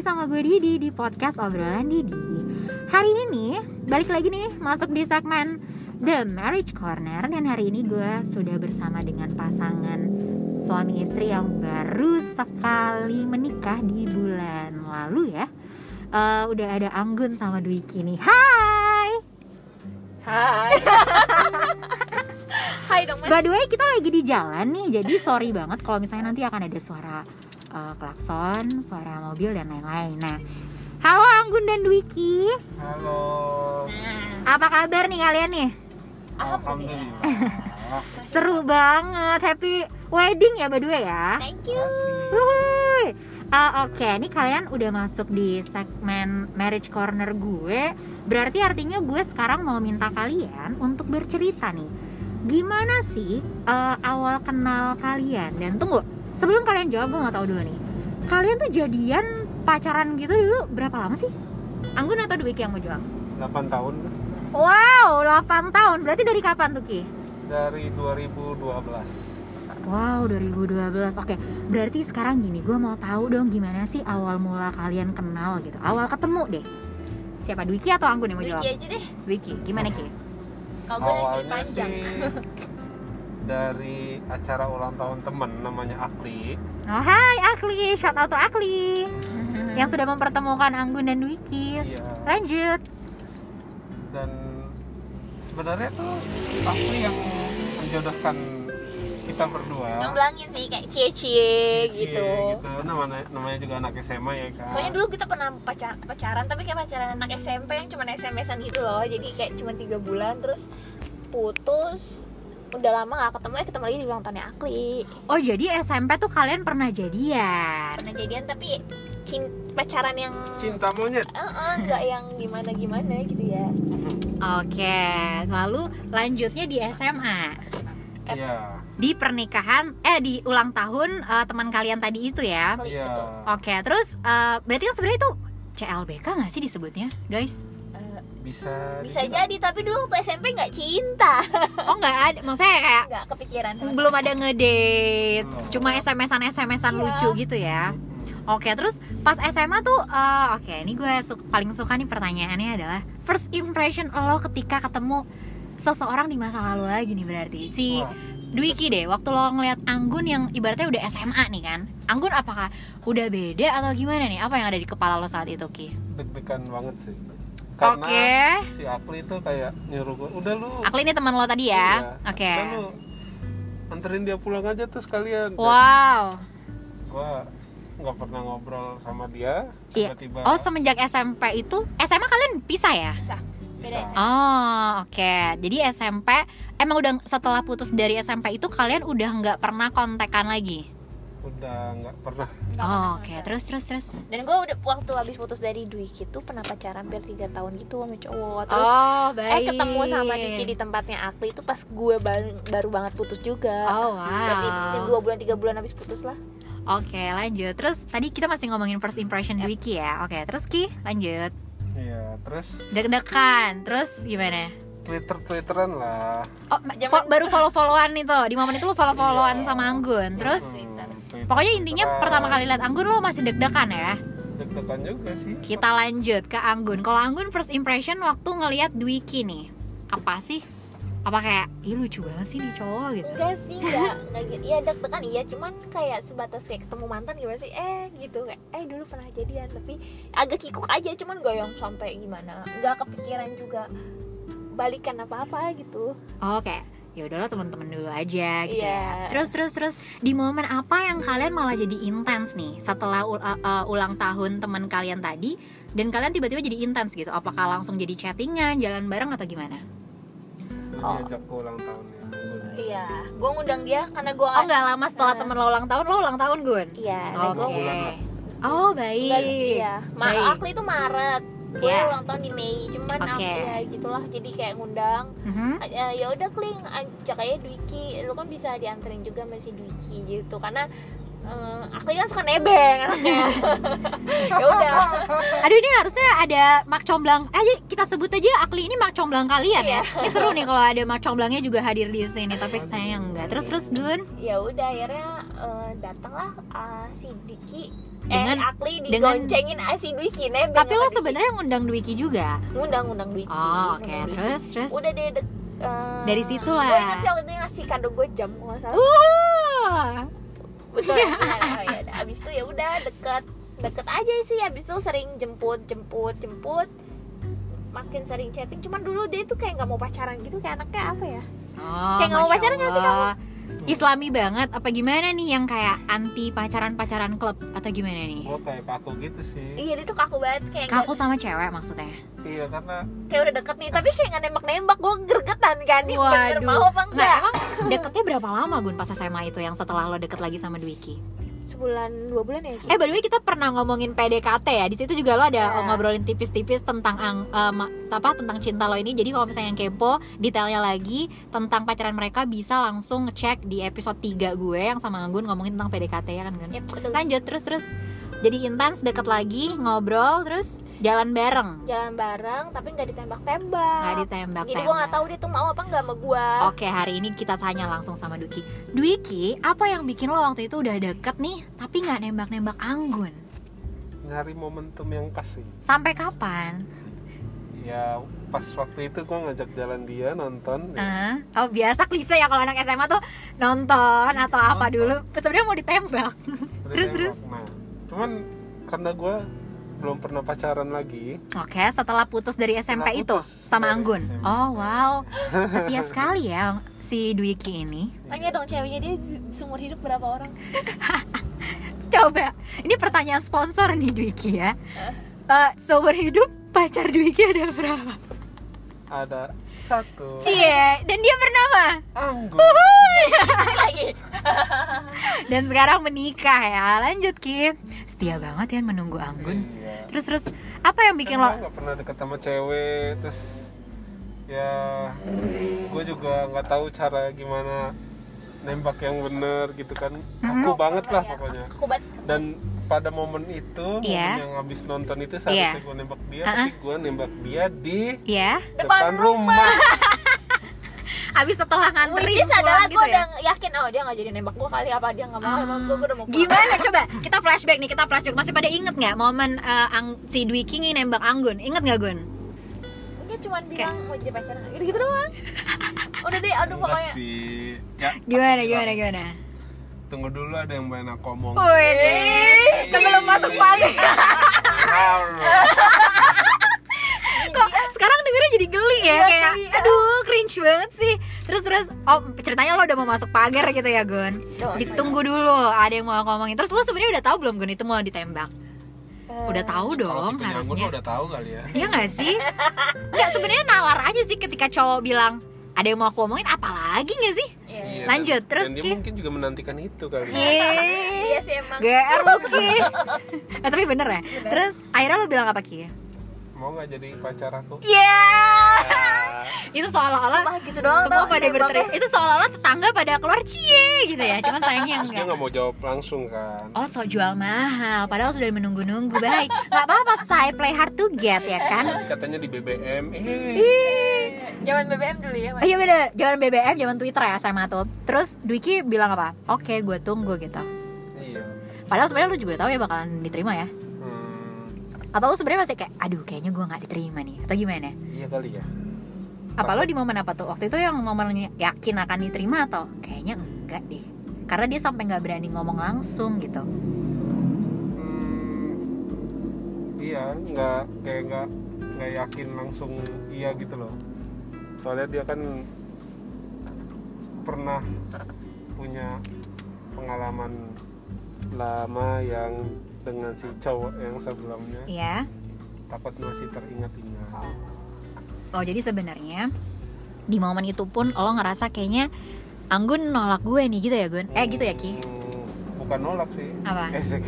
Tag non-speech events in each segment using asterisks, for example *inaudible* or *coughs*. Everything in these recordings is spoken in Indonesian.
lagi sama gue Didi di podcast obrolan Didi. Hari ini balik lagi nih masuk di segmen The Marriage Corner. Dan hari ini gue sudah bersama dengan pasangan suami istri yang baru sekali menikah di bulan lalu ya. Eh, Udah ada Anggun sama Dwiki nih Hai! Hai. *laughs* Hai dong mas. By the way kita lagi di jalan nih Jadi sorry banget kalau misalnya nanti akan ada suara eh, klakson, suara mobil dan lain-lain Nah Halo Anggun dan Dwiki Halo. Apa kabar nih kalian nih? Alhamdulillah. *laughs* Seru banget, happy wedding ya berdua ya. Thank you. Wuhui. Ah, Oke, ini kalian udah masuk di segmen marriage corner gue. Berarti artinya gue sekarang mau minta kalian untuk bercerita nih. Gimana sih eh, awal kenal kalian? Dan tunggu, sebelum kalian jawab gue nggak tahu dulu nih. Kalian tuh jadian pacaran gitu dulu berapa lama sih? Anggun atau Dwiki yang mau jawab? 8 tahun Wow, 8 tahun. Berarti dari kapan tuh Ki? dari 2012. Wow, 2012. Oke, berarti sekarang gini, gue mau tahu dong gimana sih awal mula kalian kenal gitu. Awal ketemu deh. Siapa Dwiki atau Anggun yang mau jawab? aja deh. Dwiki, gimana Ki? Kalau gue Awalnya panjang. sih *laughs* dari acara ulang tahun temen namanya Akli. Oh, hai Akli, shout out to Akli *laughs* yang sudah mempertemukan Anggun dan Dwiki. Iya. Lanjut. Dan sebenarnya tuh Akli yang menjodohkan kita berdua. Ngeblangin sih kayak cie-cie Cie, gitu. Namanya, namanya juga anak SMA ya kan. Soalnya dulu kita pernah pacar pacaran tapi kayak pacaran anak SMP yang cuma SMS-an gitu loh. Jadi kayak cuma tiga bulan terus putus udah lama gak ketemu ya ketemu lagi di ulang tahunnya Akli Oh, jadi SMP tuh kalian pernah jadian. pernah jadian tapi cin pacaran yang cinta monyet. Eh, eh, nggak yang gimana gimana gitu ya Oke, lalu lanjutnya di SMA. Iya. Di pernikahan eh di ulang tahun eh, teman kalian tadi itu ya. Akli Iya. betul Oke, terus eh, berarti kan sebenarnya itu CLBK nggak sih disebutnya, guys? Bisa bisa dibilang. jadi tapi dulu waktu SMP nggak cinta *laughs* Oh nggak ada, maksudnya kayak nggak kepikiran belum ada ngedate, Belum. cuma SMS-an SMS-an Iya. lucu gitu ya. Oke, terus pas SMA tuh, eh, oke, ini gue su- paling suka nih pertanyaannya adalah first impression lo ketika ketemu seseorang di masa lalu lagi nih berarti si Wah, Dwiki deh, waktu lo ngeliat Anggun yang ibaratnya udah SMA nih kan, Anggun apakah udah beda atau gimana nih? Apa yang ada di kepala lo saat itu Ki? deg-degan banget sih. Karena Oke. si Akli itu kayak nyuruh gue, udah lu Akli ini teman lo tadi ya? Iya. Oke. Udah lu anterin dia pulang aja tuh sekalian. Dan Wow. Gua nggak pernah ngobrol sama dia. Iya. Tiba-tiba Oh semenjak SMP itu SMA kalian pisah ya? bisa beda Oh oke. Jadi SMP emang udah setelah putus dari SMP itu kalian udah nggak pernah kontekan lagi? Udah nggak pernah. Oh, oke. kontak. Terus terus terus. dan gue udah waktu habis putus dari Dwiki tuh pernah pacaran hampir 3 tahun gitu sama cowok terus oh eh ketemu sama Diki di tempatnya Akli itu pas gue baru, baru banget putus juga Oh berarti wow. dua bulan tiga bulan habis putus lah Oke lanjut. Terus tadi kita masih ngomongin first impression Yap. Dwiki ya. Oke terus Ki lanjut. Iya, terus Deg-degan. Terus gimana? Twitter Twitteran lah. Oh fo- baru follow followan itu. Di momen itu lu follow followan Iya. sama Anggun. Terus Hmm, pokoknya intinya Twitteran. pertama kali lihat Anggun lo masih deg-degan ya. deg-degan juga sih. Kita lanjut ke Anggun. Kalau Anggun first impression waktu ngelihat Dwiki nih, apa sih? Apa kayak, ih lucu banget sih nih cowok gitu. enggak sih enggak enggak gitu iya deg-degan iya cuman kayak sebatas kayak ketemu mantan gimana sih eh gitu kayak eh dulu pernah jadian tapi agak kikuk aja cuman gak yang sampai gimana nggak kepikiran juga balikan apa apa gitu Oh, kayak ya udahlah teman-teman dulu aja gitu ya. Iya. Terus terus terus di momen apa yang kalian malah jadi intens nih setelah ul- uh, uh, ulang tahun teman kalian tadi dan kalian tiba-tiba jadi intens gitu? Apakah langsung jadi chattingan, jalan bareng atau gimana? Oh. diajak ke ulang tahunnya. iya gue ngundang dia karena gue Oh nggak lama setelah Eh. temen lo ulang tahun, lo ulang tahun Gun? iya Oke. lah. Oh baik. iya Ma Baik. Akli itu Maret gue Iya. ulang tahun di Mei cuman Oke. aku ya gitulah jadi kayak ngundang Mhm. ya ya udah kling ajak aja Dwiki lu kan bisa dianterin juga masih Dwiki gitu karena Eh, aku kan suka nebeng anaknya *laughs* ya udah Aduh ini harusnya ada mak comblang. Aja kita sebut aja Akli ini mak comblang kalian ya. Ini seru nih kalau ada mak comblangnya juga hadir di sini. Tapi sayang enggak. Terus terus Gun. ya udah akhirnya eh, datanglah ah, si Diki Dengan- eh Akli dengan- digoncengin ah, si Dwiki nebeng Tapi lo sebenarnya ngundang Dwiki juga. ngundang-ngundang Dwiki Oh oke. ngundang Dwiki. Terus terus. udah deh dek, eh, Dari situ lah. gue inget sih waktu itu ngasih kado gue jam kalau salah. Betul. Ya, ya udah. abis itu ya udah deket deket aja sih. Abis itu sering jemput jemput jemput. Makin sering chatting. Cuman dulu dia tuh kayak nggak mau pacaran gitu. Kayak anaknya apa ya? Oh, Kayak nggak mau pacaran nggak sih Allah. Islami banget apa gimana nih yang kayak anti pacaran-pacaran klub atau gimana nih? gue kayak kaku gitu sih iya dia tuh kaku banget kayak Kaku sama cewek maksudnya? iya karena kayak udah deket nih tapi kayak nggak nembak nembak gue gergetan kan nih bener Waduh. mau apa Nggak, enggak emang deketnya berapa lama Gun pas SMA itu yang setelah lo deket lagi sama Dwiki? Sebulan dua bulan ya Ki? Eh by the way kita pernah ngomongin PDKT ya. Di situ juga lo ada Ya. ngobrolin tipis-tipis tentang ang, ma- apa tentang cinta lo ini. Jadi kalau misalnya yang kepo detailnya lagi tentang pacaran mereka bisa langsung ngecek di episode 3 gue yang sama Gun ngomongin tentang PDKT ya kan Gun. Yep, betul. Lanjut terus terus. Jadi intens deket lagi ngobrol terus jalan bareng. jalan bareng tapi nggak ditembak-tembak Nggak ditembak. jadi gue nggak tahu dia tuh mau apa nggak sama gue Oke hari ini kita tanya langsung sama Dwiki Dwiki apa yang bikin lo waktu itu udah deket nih Tapi nggak nembak-nembak Anggun nyari momentum yang pas sih Sampai kapan? ya pas waktu itu gue ngajak jalan dia nonton ya. Ah, Oh biasa klise ya kalau anak SMA tuh nonton atau apa Nonton. dulu Sebenarnya mau ditembak *laughs* terus, nembak. terus? nah cuman karena gue belum pernah pacaran lagi. Oke setelah putus dari SMP Setelah itu putus sama Anggun? SMP. Oh wow. Setia sekali ya si Dwiki ini. Tanya dong ceweknya dia se- seumur hidup berapa orang? *laughs* Coba. Ini pertanyaan sponsor nih Dwiki ya. Eh, Seumur hidup pacar Dwiki ada berapa? ada satu Cie, dan dia bernama Anggun lagi *laughs* dan sekarang menikah ya. Lanjut Ki. Setia banget ya menunggu Anggun. iya Terus terus apa yang bikin lo Karena nggak pernah deket sama cewek terus ya gue juga nggak tahu cara gimana nembak yang bener gitu kan aku banget lah pokoknya aku banget dan pada momen itu Iya. momen yang habis nonton itu Iya. seharusnya gue nembak dia Uh-uh. tapi gue nembak dia di ya? Depan depan, rumah, *laughs* Abis setelah nganterin which is pulang adalah gitu gue ya? udah yakin oh dia nggak jadi nembak gue kali apa dia nggak mau Ah. emang gue udah mau pulang. Gimana coba? Kita flashback nih, kita flashback. Masih pada inget nggak momen Ang- si Dwi King ini nembak Anggun? Inget nggak Gun? Dia cuma bilang mau jadi pacaran gitu gitu doang *laughs* udah deh aduh enggak pokoknya sih ya Gimana gimana gimana? tunggu dulu ada yang banyak ngomong Wih, sebelum masuk pagi. *laughs* Kok sekarang dengernya jadi geli ya Iya, kayak aduh cringe banget sih. Terus terus oh ceritanya lo udah mau masuk pagar gitu ya Gun. Tuh, Ditunggu dulu ada yang mau ngomongin. Terus lo sebenarnya udah tahu belum Gun itu mau ditembak? Udah tahu dong Anggun harusnya. udah tahu kali ya Iya gak sih? Enggak sebenarnya nalar aja sih ketika cowok bilang ada yang mau aku omongin apalagi gak sih? Iya. Iya, Lanjut, dan- terus, dan dia Ki. mungkin juga menantikan itu kali ya. Iya sih emang GR Ki eh, Tapi bener ya? Terus akhirnya lo bilang apa Ki? Mau nggak jadi pacar aku? Iya Ya. *laughs* Itu seolah-olah Sumpah gitu doang semua pada nembaknya. berteriak. Itu seolah-olah tetangga pada keluar cie gitu ya. Cuman sayangnya Terus dia enggak. nggak mau jawab langsung kan? Oh so jual mahal. Padahal sudah menunggu-nunggu. Baik. Gak apa-apa saya play hard to get ya kan? Katanya di BBM eh. Eh, zaman BBM dulu ya Oh iya bener, zaman BBM, zaman Twitter ya SMA tuh Terus Dwiki bilang apa? Oke, gue tunggu gitu. Iya. Padahal sebenarnya lu juga udah tahu ya bakalan diterima ya Atau lu sebenarnya masih kayak, aduh kayaknya gue nggak diterima nih. Atau gimana? iya kali ya. Apa lo di momen apa tuh? Waktu itu yang momen yakin akan diterima atau? Kayaknya enggak deh. Karena dia sampai nggak berani ngomong langsung gitu. Hmm, iya nggak kayak nggak nggak yakin langsung iya gitu loh. Soalnya dia kan pernah punya pengalaman lama yang dengan si cowok yang sebelumnya Ya takut masih teringat-ingat Oh jadi sebenarnya di momen itu pun lo ngerasa kayaknya Anggun nolak gue nih gitu ya Gun? Eh gitu ya Ki? Hmm, bukan nolak sih Apa? *laughs* eh sih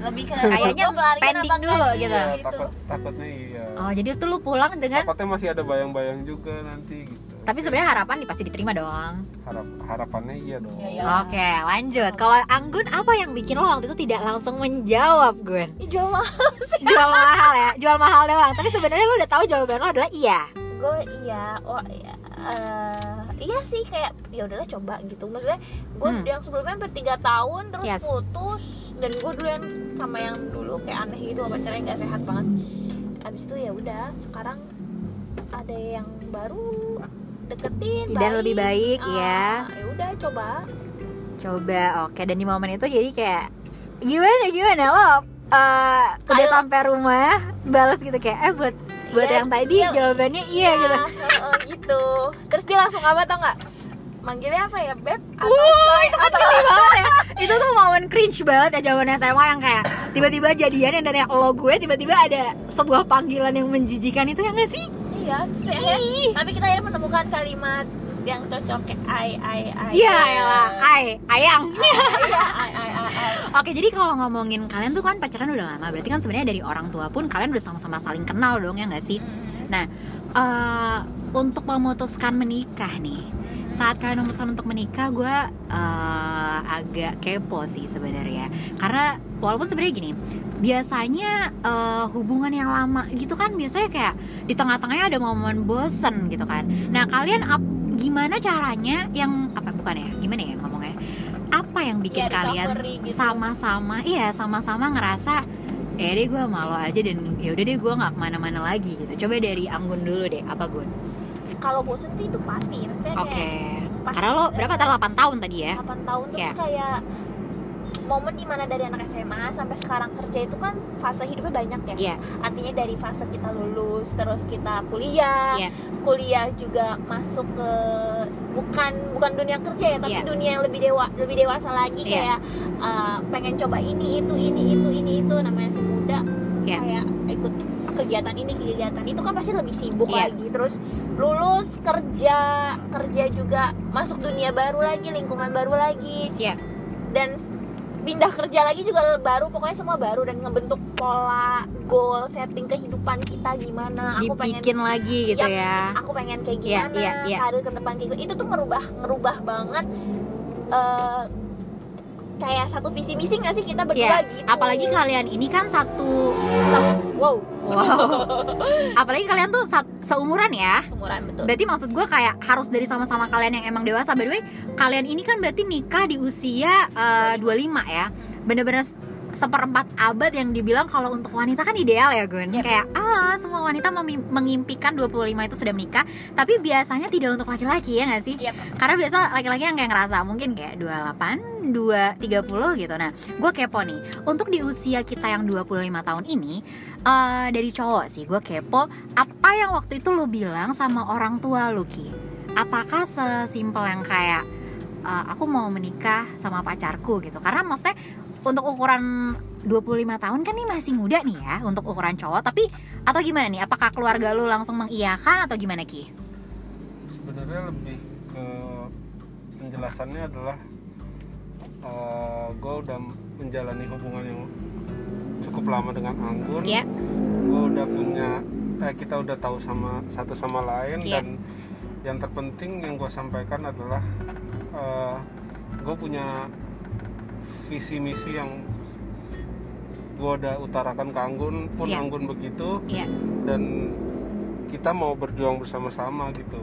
lebih ke *laughs* Kayaknya pelarian pending dulu enggak gitu. Iya, takut takutnya iya Oh jadi tuh lu pulang dengan takutnya masih ada bayang-bayang juga nanti gitu Tapi sebenarnya harapan nih pasti diterima dong. harap harapannya iya dong Iya, iya. Oke, lanjut. Kalau Anggun apa yang bikin lo waktu itu tidak langsung menjawab, Gun? Jual mahal *laughs* Jual mahal ya, jual mahal doang. Tapi sebenarnya lo udah tahu jawaban lo adalah iya. gue iya oh iya eh, iya sih kayak ya udahlah coba gitu maksudnya gue Hmm. yang sebelumnya bertiga tahun terus Yes. putus dan gue dulu yang sama yang dulu kayak aneh gitu pacarnya nggak sehat banget abis itu ya udah sekarang ada yang baru deketin Dan lebih baik, Ah, ya. ya udah coba Coba, oke. Dan di momen itu jadi kayak gimana gimana lo? eh, udah sampai rumah, balas gitu kayak eh buat buat Iya, yang tadi iya. jawabannya iya gitu. heeh, gitu terus dia langsung apa tau nggak manggilnya apa ya beb atau say itu kan atau geli banget ya Itu tuh momen cringe banget ya zaman SMA yang kayak Tiba-tiba jadian yang dari lo gue Tiba-tiba ada sebuah panggilan yang menjijikan itu ya gak sih? Iya, terus akhirnya- Ih. tapi kita akhirnya menemukan kalimat yang cocok kayak ai ai ai. Iya ayang *laughs* Iya, ai ai ai. ai. Oke jadi kalau ngomongin kalian tuh kan pacaran udah lama Berarti kan sebenarnya dari orang tua pun kalian udah sama-sama saling kenal dong ya gak sih? Nah, eh, untuk memutuskan menikah nih, saat kalian memutuskan untuk menikah, gue eh, agak kepo sih sebenarnya. Karena walaupun sebenarnya gini, biasanya eh, hubungan yang lama gitu kan biasanya kayak di tengah-tengahnya ada momen bosen gitu kan. Nah, kalian ap- gimana caranya yang apa bukan ya? Gimana ya ngomongnya? Apa yang bikin Iya, kalian gitu. sama-sama, iya sama-sama ngerasa ya deh gue malu aja dan ya udah deh gue nggak ke mana-mana lagi gitu coba dari Anggun dulu deh apa Gun Kalau bosen sih itu pasti, maksudnya oke kayak pas- karena lo berapa tahun 8 tahun tadi ya 8 tahun terus Iya. kayak momen di mana dari anak SMA sampai sekarang kerja itu kan fase hidupnya banyak ya Iya. artinya dari fase kita lulus terus kita kuliah Iya. kuliah juga masuk ke bukan bukan dunia kerja ya tapi Iya. dunia yang lebih dewa lebih dewasa lagi Iya. kayak uh, pengen coba ini itu ini itu ini itu namanya semuda Iya. kayak ikut kegiatan ini kegiatan itu kan pasti lebih sibuk Iya. lagi terus lulus kerja kerja juga masuk dunia baru lagi lingkungan baru lagi Iya. dan pindah kerja lagi juga baru pokoknya semua baru dan ngebentuk pola goal setting kehidupan kita gimana aku pengen dibikin lagi gitu Yap, ya aku pengen kayak Iya, gimana iya, iya. karir ke depan kayak gimana itu tuh merubah merubah banget eh, kayak satu visi misi gak sih kita berdua Iya, gitu? apalagi kalian ini kan satu se- wow. Wow. *laughs* Apalagi kalian tuh seumuran ya? Semuran betul. Berarti maksud gue kayak harus dari sama-sama kalian yang emang dewasa. By the way, kalian ini kan berarti nikah di usia eh, 25 ya? Bener-bener seperempat abad yang dibilang kalau untuk wanita kan ideal ya Gun Yep. Kayak ah semua wanita mengimpikan 25 itu sudah menikah Tapi biasanya tidak untuk laki-laki ya gak sih? Yep. Karena biasa laki-laki yang kayak ngerasa mungkin kayak 28, 2, 30 gitu Nah gue kepo nih Untuk di usia kita yang 25 tahun ini eh Dari cowok sih gue kepo Apa yang waktu itu lu bilang sama orang tua lu Ki? Apakah sesimpel yang kayak eh, Aku mau menikah sama pacarku gitu Karena maksudnya untuk ukuran 25 tahun kan nih masih muda nih ya Untuk ukuran cowok Tapi atau gimana nih? Apakah keluarga lu langsung mengiyakan atau gimana Ki? sebenarnya lebih ke penjelasannya adalah gue udah menjalani hubungan yang cukup lama dengan Anggun Iya. gue udah punya eh, kita udah tahu sama satu sama lain Iya. dan yang terpenting yang gue sampaikan adalah gue punya visi misi yang gue udah utarakan ke Anggun pun Iya. Anggun begitu Iya. dan kita mau berjuang bersama-sama gitu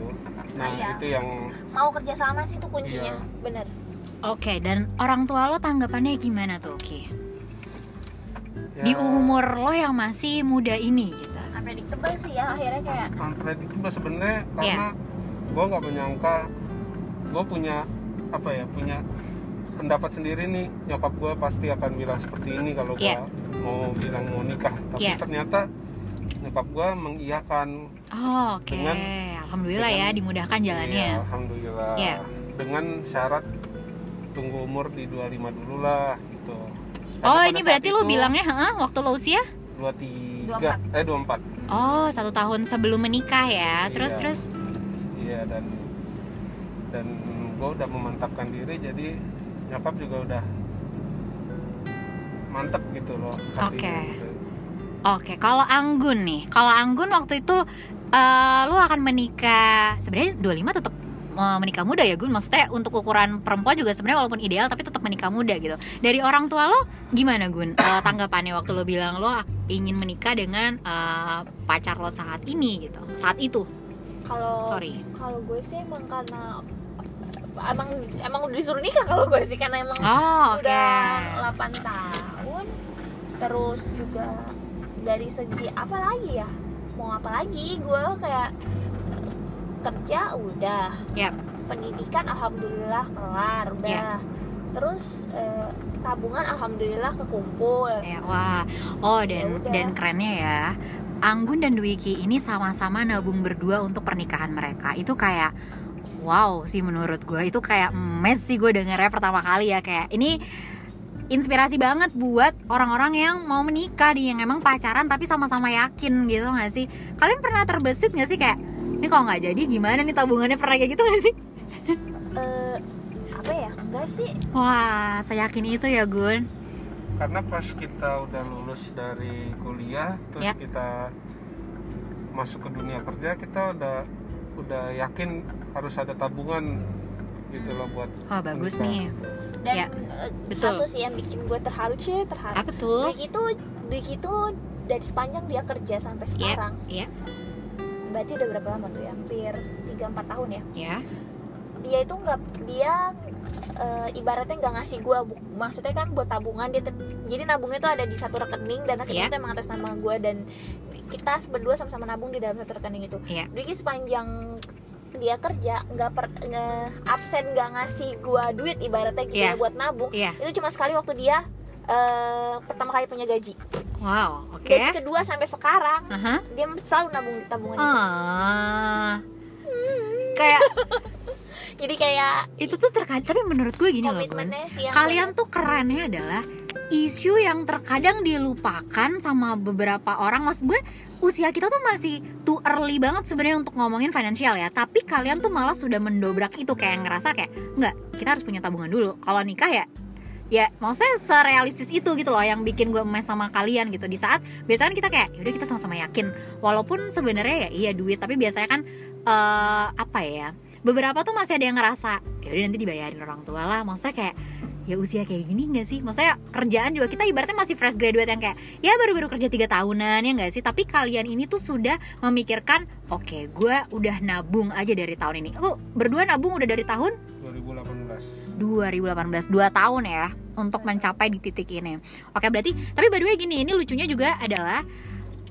nah Iya. itu yang mau kerja sama sih itu kuncinya Iya. bener Oke, dan orang tua lo tanggapannya gimana tuh, Ki? ya, Di umur lo yang masih muda ini gitu. unpredictable sih ya akhirnya kayak unpredictable sebenarnya Iya. karena gue nggak menyangka gue punya apa ya punya pendapat sendiri nih nyokap gue pasti akan bilang seperti ini kalau gue Iya. mau bilang mau nikah tapi Iya. ternyata nyokap gue mengiyakan Oh, oke. Dengan- Alhamdulillah ya dengan- dimudahkan jalannya. Iya, alhamdulillah Iya. dengan syarat tunggu umur di 25 dulu lah gitu Oh, Karena ini pada berarti itu bilangnya, "Hah, waktu lo usia?" 23 eh 24 Oh, satu tahun sebelum menikah ya. Terus Iya. terus. Iya dan dan gue udah memantapkan diri jadi nyokap juga udah mantep gitu loh Oke. gitu. Oke, kalau Anggun nih, kalau Anggun waktu itu eh, lu akan menikah sebenarnya 25 tetap mau menikah muda ya Gun? Maksudnya untuk ukuran perempuan juga sebenarnya walaupun ideal tapi tetap menikah muda gitu. Dari orang tua lo gimana Gun? Eh, tanggapannya waktu lo bilang lo ingin menikah dengan eh, pacar lo saat ini gitu saat itu. Kalau sorry. kalau gue sih emang karena emang emang udah disuruh nikah kalau gue sih karena emang oh oke. udah 8 tahun. Terus juga dari segi apa lagi ya? Mau apa lagi? Gue kayak eh, kerja udah. Yap. pendidikan alhamdulillah kelar udah. Yap. terus eh, tabungan alhamdulillah kekumpul. Ya, wah. Oh dan udah. dan kerennya ya Anggun dan Dwiki ini sama-sama nabung berdua untuk pernikahan mereka. Itu kayak wow sih menurut gue itu kayak mes sih gue dengernya pertama kali ya kayak ini inspirasi banget buat orang-orang yang mau menikah nih yang emang pacaran tapi sama-sama yakin gitu gak sih? Kalian pernah terbesit gak sih kayak ini kalau nggak jadi gimana nih tabungannya pernah kayak gitu gak sih? Eh, apa ya? Enggak sih. Wah saya yakin itu ya Gun. Karena pas kita udah lulus dari kuliah terus Ya. kita masuk ke dunia kerja kita udah udah yakin harus ada tabungan gitu loh buat wah bagus menikah. nih dan Ya, eh, betul. satu sih yang bikin gue terharu sih terharu apa tuh Dwi itu Dwi itu dari sepanjang dia kerja sampai sekarang Iya. berarti udah berapa lama tuh ya hampir 3-4 tahun ya ya dia itu nggak dia eh, ibaratnya nggak ngasih gue maksudnya kan buat tabungan dia jadi nabungnya tuh ada di satu rekening dan rekening Iya. itu emang atas nama gue dan kita berdua sama-sama nabung di dalam satu rekening itu. Dwi sepanjang dia kerja nggak per nge- absen nggak ngasih gue duit ibaratnya gitu Iya. ya buat nabung Iya. itu cuma sekali waktu dia eh, pertama kali punya gaji Wow, oke. gaji kedua sampai sekarang Aha. dia selalu nabung di tabungan itu Ah. Kayak *laughs* jadi kayak itu tuh terkadang tapi menurut gue gini loh, yang Kalian tuh kerennya adalah isu yang terkadang dilupakan sama beberapa orang. Maksud gue usia kita tuh masih too early banget sebenarnya untuk ngomongin financial ya. Tapi kalian tuh malah sudah mendobrak itu kayak ngerasa kayak nggak kita harus punya tabungan dulu. Kalau nikah ya ya maksudnya serealistis itu gitu loh yang bikin gue emes sama kalian gitu di saat biasanya kita kayak yaudah kita sama-sama yakin walaupun sebenarnya ya iya duit tapi biasanya kan eh apa ya beberapa tuh masih ada yang ngerasa ya udah nanti dibayarin orang tua lah. Maksudnya kayak ya usia kayak gini gak sih? Maksudnya kerjaan juga kita ibaratnya masih fresh graduate yang kayak ya baru-baru kerja tiga tahunan ya gak sih? Tapi kalian ini tuh sudah memikirkan oke gue udah nabung aja dari tahun ini. Lu berdua nabung udah dari tahun? 2018 2018 2 tahun ya untuk mencapai di titik ini. Oke, berarti tapi by the way gini, ini lucunya juga adalah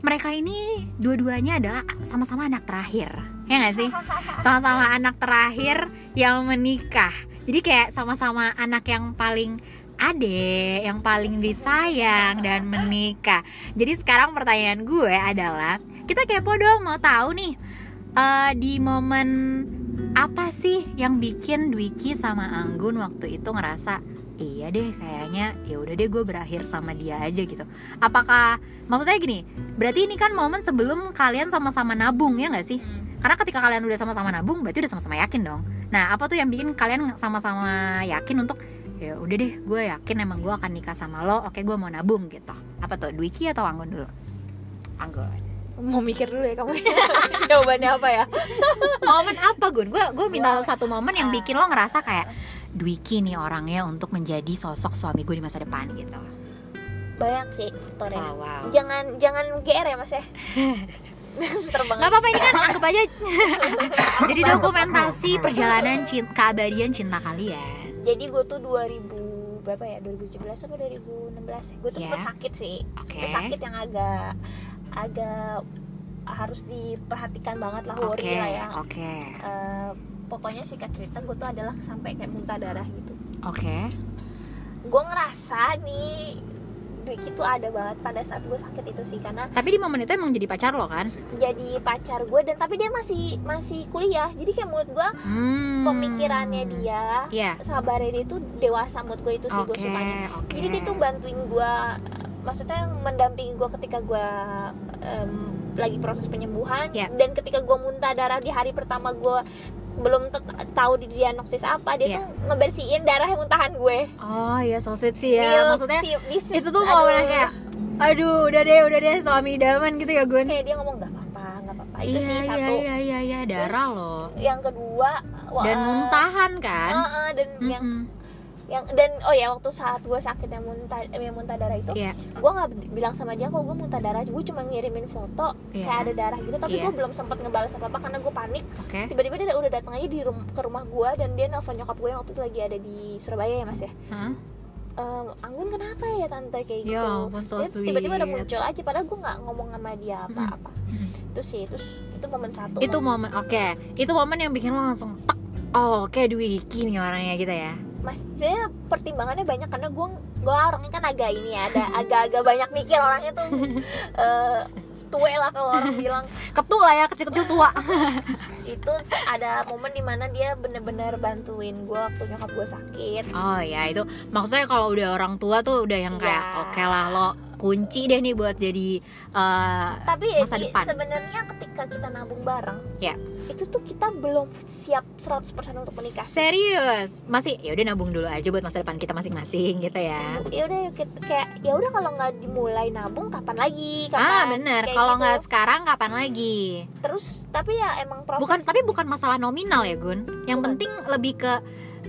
mereka ini dua-duanya adalah sama-sama anak terakhir. Ya nggak sih? *laughs* Sama-sama anak terakhir yang menikah. Jadi kayak sama-sama anak yang paling ade, yang paling disayang dan menikah. Jadi sekarang pertanyaan gue adalah, kita kepo dong mau tahu nih eh, di momen apa sih yang bikin Dwiki sama Anggun waktu itu ngerasa iya deh kayaknya ya udah deh gue berakhir sama dia aja gitu. Apakah maksudnya gini berarti ini kan momen sebelum kalian sama-sama nabung ya nggak sih? Hmm. karena ketika kalian udah sama-sama nabung berarti udah sama-sama yakin dong. Nah apa tuh yang bikin kalian sama-sama yakin untuk ya udah deh gue yakin emang gue akan nikah sama lo oke gue mau nabung gitu? Apa tuh Dwiki atau Anggun dulu? Anggun. Mau mikir dulu ya kamu. *laughs* Jawabannya apa ya? Momen apa Gun? Gue gue minta satu momen yang bikin lo ngerasa kayak Dwiki nih orangnya untuk menjadi sosok suami gue di masa depan gitu. banyak sih faktornya Wow, wow. jangan jangan GR ya mas ya *laughs* terbang Gak apa-apa ini kan anggap aja *laughs* jadi dokumentasi perjalanan cinta keabadian cinta kalian. jadi gue tuh 2000 berapa ya 2017 apa 2016 ya gue tuh Iya. sempet sakit sih Oke. sempet sakit yang agak agak harus diperhatikan banget lah Oke, worry lah ya oke, Eh, pokoknya singkat cerita gue tuh adalah sampai kayak muntah darah gitu oke. gue ngerasa nih Dwiki tuh ada banget pada saat gue sakit itu sih karena Tapi di momen itu emang jadi pacar lo kan? jadi pacar gue dan tapi dia masih masih kuliah jadi kayak menurut gue Hmm. pemikirannya dia Iya. sabarnya dia tuh dewasa menurut gue itu sih gue Oke, sukanya oke. jadi dia tuh bantuin gue maksudnya mendampingi gue ketika gue em, lagi proses penyembuhan Ya. dan ketika gue muntah darah di hari pertama gue belum tahu di diagnosis apa dia Ya. tuh ngebersihin darah muntahan gue Oh iya so sweet sih ya. Di- Maksudnya di- di- itu tuh yang kayak aduh udah deh udah deh suami idaman gitu ya Gun. kayak dia ngomong nggak apa-apa nggak apa-apa itu iya, sih iya, satu iya iya iya darah loh yang kedua wah, dan muntahan kan eh, eh, dan yang Mm-mm. yang dan oh ya waktu saat gue sakit yang muntah eh, yang muntah darah itu Iya. gue nggak bilang sama dia kok gue muntah darah? Gue cuma ngirimin foto Iya. kayak ada darah gitu tapi Iya. gue belum sempat ngebalas apa apa karena gue panik. Oke. Tiba-tiba dia udah datang aja di rum- ke rumah gue dan dia nelfon nyokap gue yang waktu itu lagi ada di Surabaya ya mas ya. Hah? Ehm, Anggun kenapa ya tante? kayak gitu. ya ampun so tiba-tiba udah muncul aja padahal gue nggak ngomong sama dia apa-apa. Mm. itu sih terus itu momen satu. Itu momen oke. Itu momen yang bikin lo langsung tak oh oke Dwi Iki nih orangnya gitu ya maksudnya pertimbangannya banyak karena gue gue orangnya kan agak ini ya ada agak-agak banyak mikir orangnya tuh *laughs* eh tue lah kalau orang bilang ketua lah ya kecil-kecil tua *laughs* itu ada momen di mana dia bener-bener bantuin gue waktu nyokap gue sakit oh ya itu maksudnya kalau udah orang tua tuh udah yang kayak Iya. oke lah lo kunci deh nih buat jadi eh, tapi ya Masa depan. sebenarnya ketika kita nabung bareng Ya. Itu tuh kita belum siap 100% untuk menikah. Serius? Masih ya udah nabung dulu aja buat masa depan kita masing-masing gitu ya. Ya udah kayak ya udah kalau nggak dimulai nabung kapan lagi? Kapan ah bener. kalau gitu. nggak sekarang kapan lagi? Terus tapi ya emang proses bukan tapi bukan masalah nominal ya Gun. Yang Bukan. penting lebih ke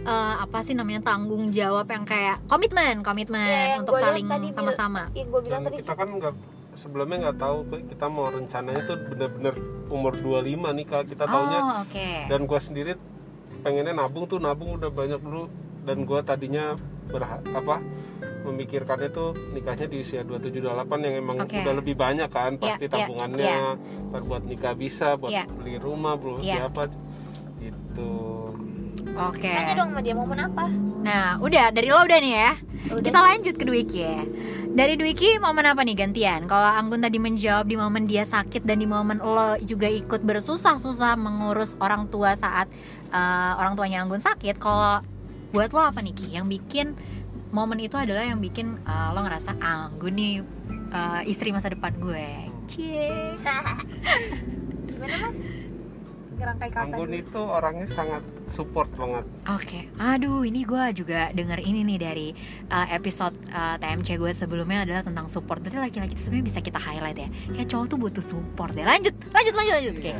eh, apa sih namanya tanggung jawab yang kayak komitmen komitmen Ya, yang untuk saling sama-sama. Yang gue bilang dan tadi kita kan nggak sebelumnya nggak tahu kita mau rencananya tuh bener-bener umur 25 nikah kita taunya. Oh oke. Dan gua sendiri pengennya nabung tuh nabung udah banyak dulu. Dan gua tadinya berha apa memikirkannya tuh nikahnya di usia 27 28 yang emang Oke. udah lebih banyak kan Iya, pasti iya, tabungannya. ntar buat nikah bisa buat Iya. beli rumah belum Iya. apa gitu oke. Tanya dong sama dia momen apa. Nah udah dari lo udah nih ya. Udah. Kita lanjut ke Dwiki ya. Dari Dwiki momen apa nih? Gantian. Kalau Anggun tadi menjawab di momen dia sakit dan di momen lo juga ikut bersusah-susah mengurus orang tua saat eh, orang tuanya Anggun sakit kalau buat lo apa nih Ki? Yang bikin momen itu adalah yang bikin eh, lo ngerasa Anggun nih eh, istri masa depan gue. Cie. *laughs* gimana mas ngerangkai kata Anggun dulu. itu orangnya sangat support banget Oke, aduh ini gue juga denger ini nih dari uh, episode uh, TMC gue sebelumnya adalah tentang support. Berarti laki-laki itu sebenarnya bisa kita highlight ya. Kayak cowok tuh butuh support ya. Lanjut, lanjut, lanjut, lanjut. Oke. Iya.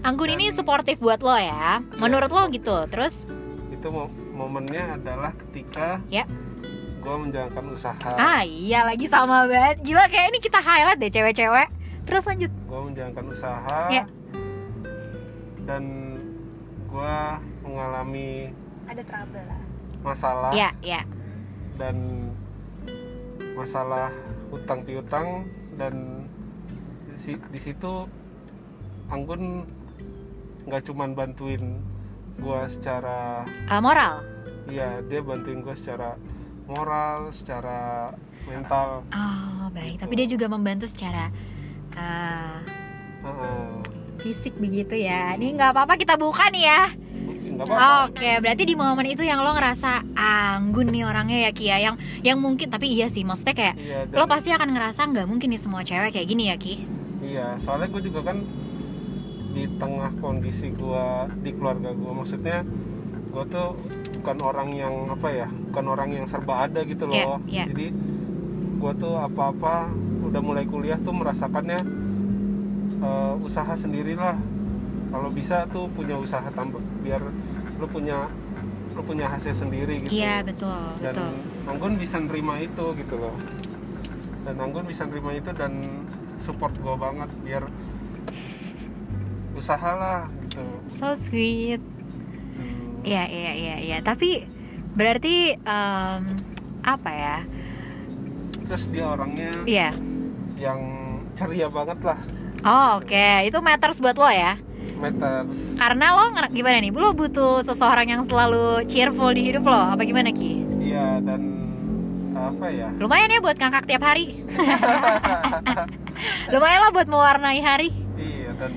Anggun ini suportif buat lo ya. Menurut lo gitu. Terus, itu mo- momennya adalah ketika Ya. gue menjalankan usaha ah iya lagi sama banget. Gila kayak ini kita highlight deh cewek-cewek. Terus lanjut. gue menjalankan usaha Ya. Dan gue mengalami ada trouble lah masalah Ya, ya. dan masalah hutang piutang dan di, si- di situ Anggun nggak cuman bantuin gue secara Uh, moral. ya dia bantuin gue secara moral secara mental Oh, baik. Tapi dia juga membantu secara uh, Heeh. Fisik begitu ya. Ini nggak apa-apa kita buka nih ya. Oke, berarti di momen itu yang lo ngerasa anggun nih orangnya ya Kia yang yang mungkin tapi iya sih maksudnya kayak iya dan- lo pasti akan ngerasa nggak mungkin nih semua cewek kayak gini ya Ki. Iya, soalnya gue juga kan di tengah kondisi gue di keluarga gue, maksudnya gue tuh bukan orang yang apa ya, bukan orang yang serba ada gitu Iya, loh. iya. Jadi gue tuh apa-apa udah mulai kuliah tuh merasakannya eh, usaha sendirilah. Kalau bisa tuh punya usaha tambah biar lu punya lu punya hasil sendiri gitu. Iya betul dan betul. Anggun bisa nerima itu gitu loh dan Anggun bisa nerima itu dan support gue banget biar usahalah gitu So sweet. Hmm. Iya iya iya iya. Tapi berarti em, apa ya? terus dia orangnya Iya. yang ceria banget lah Oh oke, itu matters buat lo ya. matters Karena lo nger- gimana nih? Lo butuh seseorang yang selalu cheerful di hidup lo. Apa gimana Ki? iya dan apa ya Lumayan ya buat ngangkak tiap hari. *laughs* Lumayan lah buat mewarnai hari. iya dan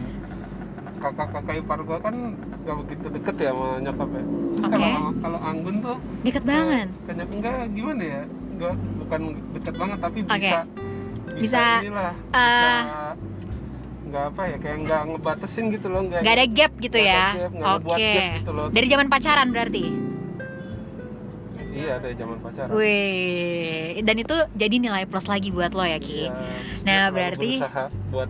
kakak-kakak ipar gue kan gak begitu deket ya sama nyokap ya terus Oke. kalau kalau Anggun tuh Deket banget. Kayak enggak gimana ya? Enggak bukan deket banget tapi Oke. bisa bisa, Bisa, inilah eh, bisa nggak apa ya kayak nggak ngebatasin gitu loh nggak Gak ada gap gitu nggak ya. nggak Oke. gap gitu loh Dari zaman pacaran berarti. iya dari zaman pacaran Wih, dan itu jadi nilai plus lagi buat lo ya Ki. Iya, Nah, berarti- berusaha buat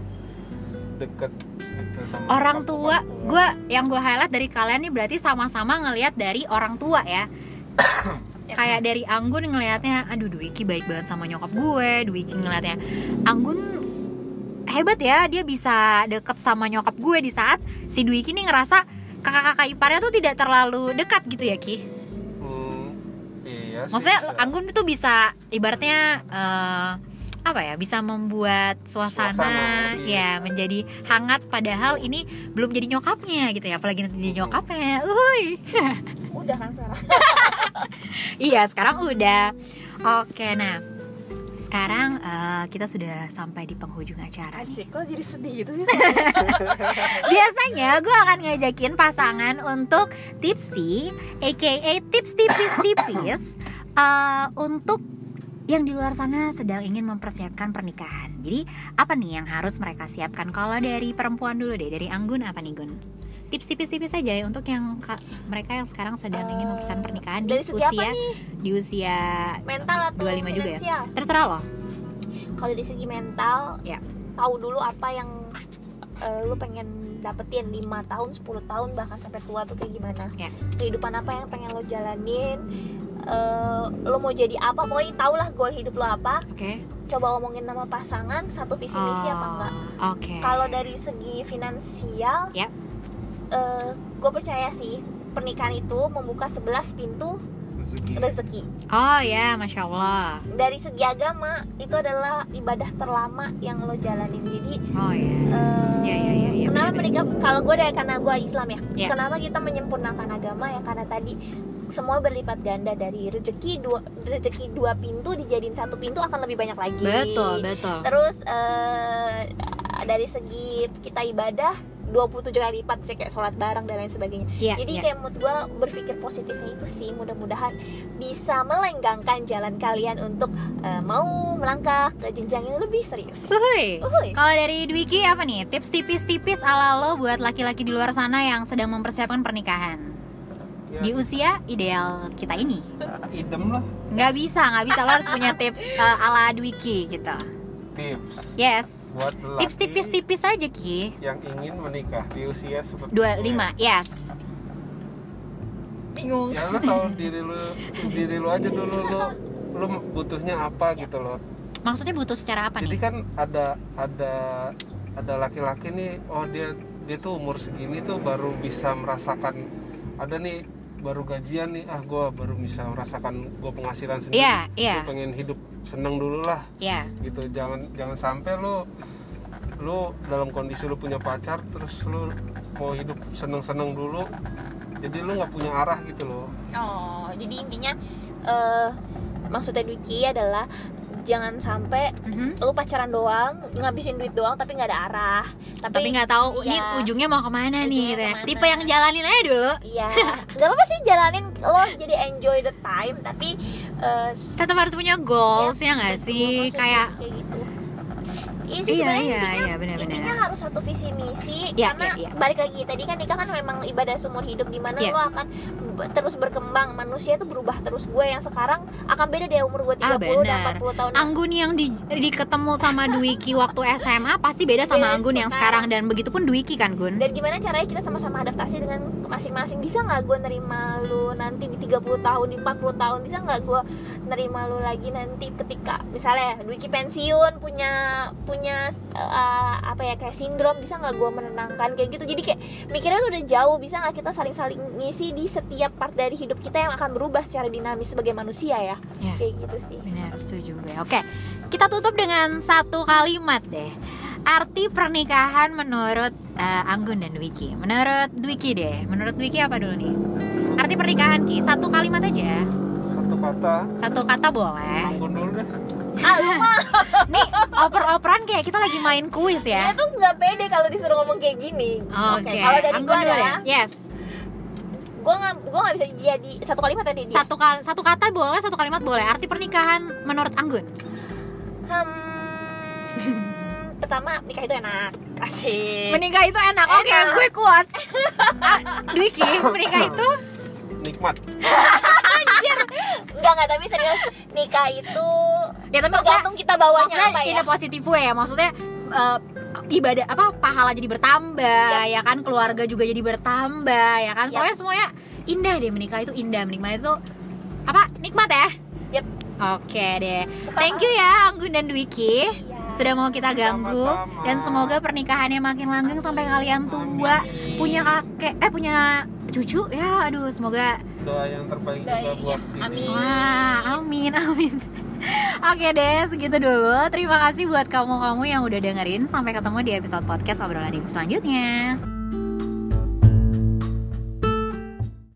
deket gitu sama orang tua gue yang gue highlight dari kalian nih berarti sama-sama ngelihat dari orang tua ya *coughs* kayak dari Anggun ngelihatnya aduh Dwiki baik banget sama nyokap gue Dwiki ngelihatnya Anggun hebat ya dia bisa deket sama nyokap gue di saat si Dwiki nih ngerasa kakak-kakak iparnya tuh tidak terlalu dekat gitu ya Ki? Hmm, iya sih, maksudnya bisa. Anggun itu bisa ibaratnya eh, apa ya bisa membuat suasana, Suasana lebih- ya menjadi hangat padahal ini belum jadi nyokapnya gitu ya apalagi nanti jadi nyokapnya. Uhuy. Udah kan sekarang *laughs* iya sekarang udah. Oke nah sekarang eh, kita sudah sampai di penghujung acara nih. asik kok jadi sedih gitu sih *laughs* Biasanya gue akan ngajakin pasangan untuk tipsy, aka tips tipis-tipis eh, untuk yang di luar sana sedang ingin mempersiapkan pernikahan. Jadi apa nih yang harus mereka siapkan? Kalau dari perempuan dulu deh, dari Anggun apa nih Gun? Tips tipis-tipis aja ya untuk yang ka- mereka yang sekarang sedang ingin mempersiapkan pernikahan di usia nih di usia mental atau 25 juga ya? terserah loh. kalau dari segi mental Ya. tahu dulu apa yang eh, lu pengen dapetin 5 tahun 10 tahun bahkan sampai tua tuh kayak gimana Ya. kehidupan apa yang pengen lo jalanin eh, lo mau jadi apa pokoknya tau lah goal hidup lo apa Oke. coba omongin nama pasangan satu visi misi apa enggak Oh, Oke. kalau dari segi finansial Ya. gue percaya sih pernikahan itu membuka 11 pintu Rezeki. rezeki Oh ya, masya Allah. dari segi agama itu adalah ibadah terlama yang lo jalanin jadi Oh ya. eh, Ya, ya, ya, ya, kenapa bener-bener. menikah kalau gue dari karena gue Islam ya Ya. kenapa kita menyempurnakan agama ya karena tadi semua berlipat ganda dari rezeki dua rezeki dua pintu dijadiin satu pintu akan lebih banyak lagi Betul, betul. terus eh, dari segi kita ibadah 27 kali lipat sih kayak sholat bareng dan lain sebagainya Iya, jadi iya. kayak mood gue berpikir positifnya itu sih mudah-mudahan bisa melenggangkan jalan kalian untuk eh, mau melangkah ke jenjang yang lebih serius Uhuy. Uhuy. Kalau dari Dwiki apa nih? Tips tipis-tipis ala lo buat laki-laki di luar sana yang sedang mempersiapkan pernikahan Ya, di usia ideal kita ini. *laughs* idem lah Nggak bisa, nggak bisa lo harus punya tips eh, ala Dwiki gitu. tips Yes. Buat lelaki Tips tipis-tipis aja Ki. yang ingin menikah di usia seperti 25, yes. bingung ya lu tahu diri lu diri lu aja dulu lu lu butuhnya apa gitu loh Maksudnya butuh secara apa jadi nih? kan ada ada ada laki-laki nih oh dia dia tuh umur segini tuh baru bisa merasakan ada nih baru gajian nih. Ah gue baru bisa merasakan gue penghasilan sendiri. Iya, iya, Gua pengen hidup seneng dulu lah. Iya. gitu jangan jangan sampai lu lu dalam kondisi lu punya pacar terus lu mau hidup seneng-seneng dulu jadi lu nggak punya arah gitu loh. Oh, jadi intinya eh maksudnya Dwiki adalah jangan sampai Mhm. lu pacaran doang, ngabisin duit doang tapi nggak ada arah. Tapi, nggak tahu ini Iya. ujungnya mau ke mana nih Ujungnya gitu ya. ke mana. Tipe yang jalanin aja dulu. Iya, nggak apa-apa sih jalanin lo jadi enjoy the time tapi eh, Tetap harus punya goals ya nggak betul, sih? Kayak kayak Iya sih Iya, sebenarnya iya, intinya, iya, benar-benar. intinya harus satu visi misi Iya, karena iya, iya. balik lagi tadi kan nikah kan memang ibadah seumur hidup di mana Iya. lo akan terus berkembang manusia itu berubah terus gue yang sekarang akan beda deh umur gue 30 Ah, dan benar. 40 tahun Anggun yang di, di ketemu sama Dwiki waktu SMA pasti beda sama Beda Anggun yang sekarang. sekarang dan begitupun Dwiki kan Gun? dan gimana caranya kita sama-sama adaptasi dengan masing-masing bisa nggak gue nerima lu nanti di 30 tahun di 40 tahun bisa nggak gue nerima lu lagi nanti ketika misalnya Dwiki pensiun punya punya uh, apa ya kayak sindrom bisa nggak gue menenangkan kayak gitu jadi kayak mikirnya tuh udah jauh bisa nggak kita saling-saling ngisi di setiap part dari hidup kita yang akan berubah secara dinamis sebagai manusia ya Ya. kayak gitu sih Benar, setuju gue. Oke, kita tutup dengan satu kalimat deh. Arti pernikahan menurut eh, Anggun dan Dwiki. Menurut Dwiki deh. Menurut Dwiki apa dulu nih? Arti pernikahan Ki, satu kalimat aja. satu kata Satu kata boleh. anggun dulu deh ah mah *laughs* Nih, oper-operan kayak kita lagi main kuis dia ya. tuh nggak pede kalau disuruh ngomong kayak gini Oke, kalau dari Anggun gue dulu adalah ya. Yes. gue nggak gue nggak bisa jadi satu kalimat tadi dia Satu kal satu kata boleh, satu kalimat boleh. Arti pernikahan menurut Anggun. hmm, pertama nikah itu enak kasih Menikah itu enak. Oke, Enak. gue kuat. *laughs* Ah, Dwiki, menikah itu nikmat enggak enggak tapi serius nikah itu ya tapi maksudnya tergantung kita bawanya maksudnya apa ya. a positive way ya. Maksudnya eh, ibadah apa pahala jadi bertambah ya kan? Keluarga juga jadi bertambah ya kan? Yap. pokoknya semuanya indah deh menikah itu indah. Menikmati itu apa nikmat ya? Yap. oke deh. Thank you ya Anggun dan Dwiki. Iya. sudah mau kita ganggu. Sama-sama. dan semoga pernikahannya makin langgeng sampai kalian tua. Amin. punya kakek eh punya cucu ya aduh semoga doa yang terbaik Doa- juga buat. Dini. Amin. Wah, amin, amin. *laughs* Oke deh, segitu dulu. Terima kasih buat kamu-kamu yang udah dengerin. Sampai ketemu di episode podcast obrolan ibu selanjutnya.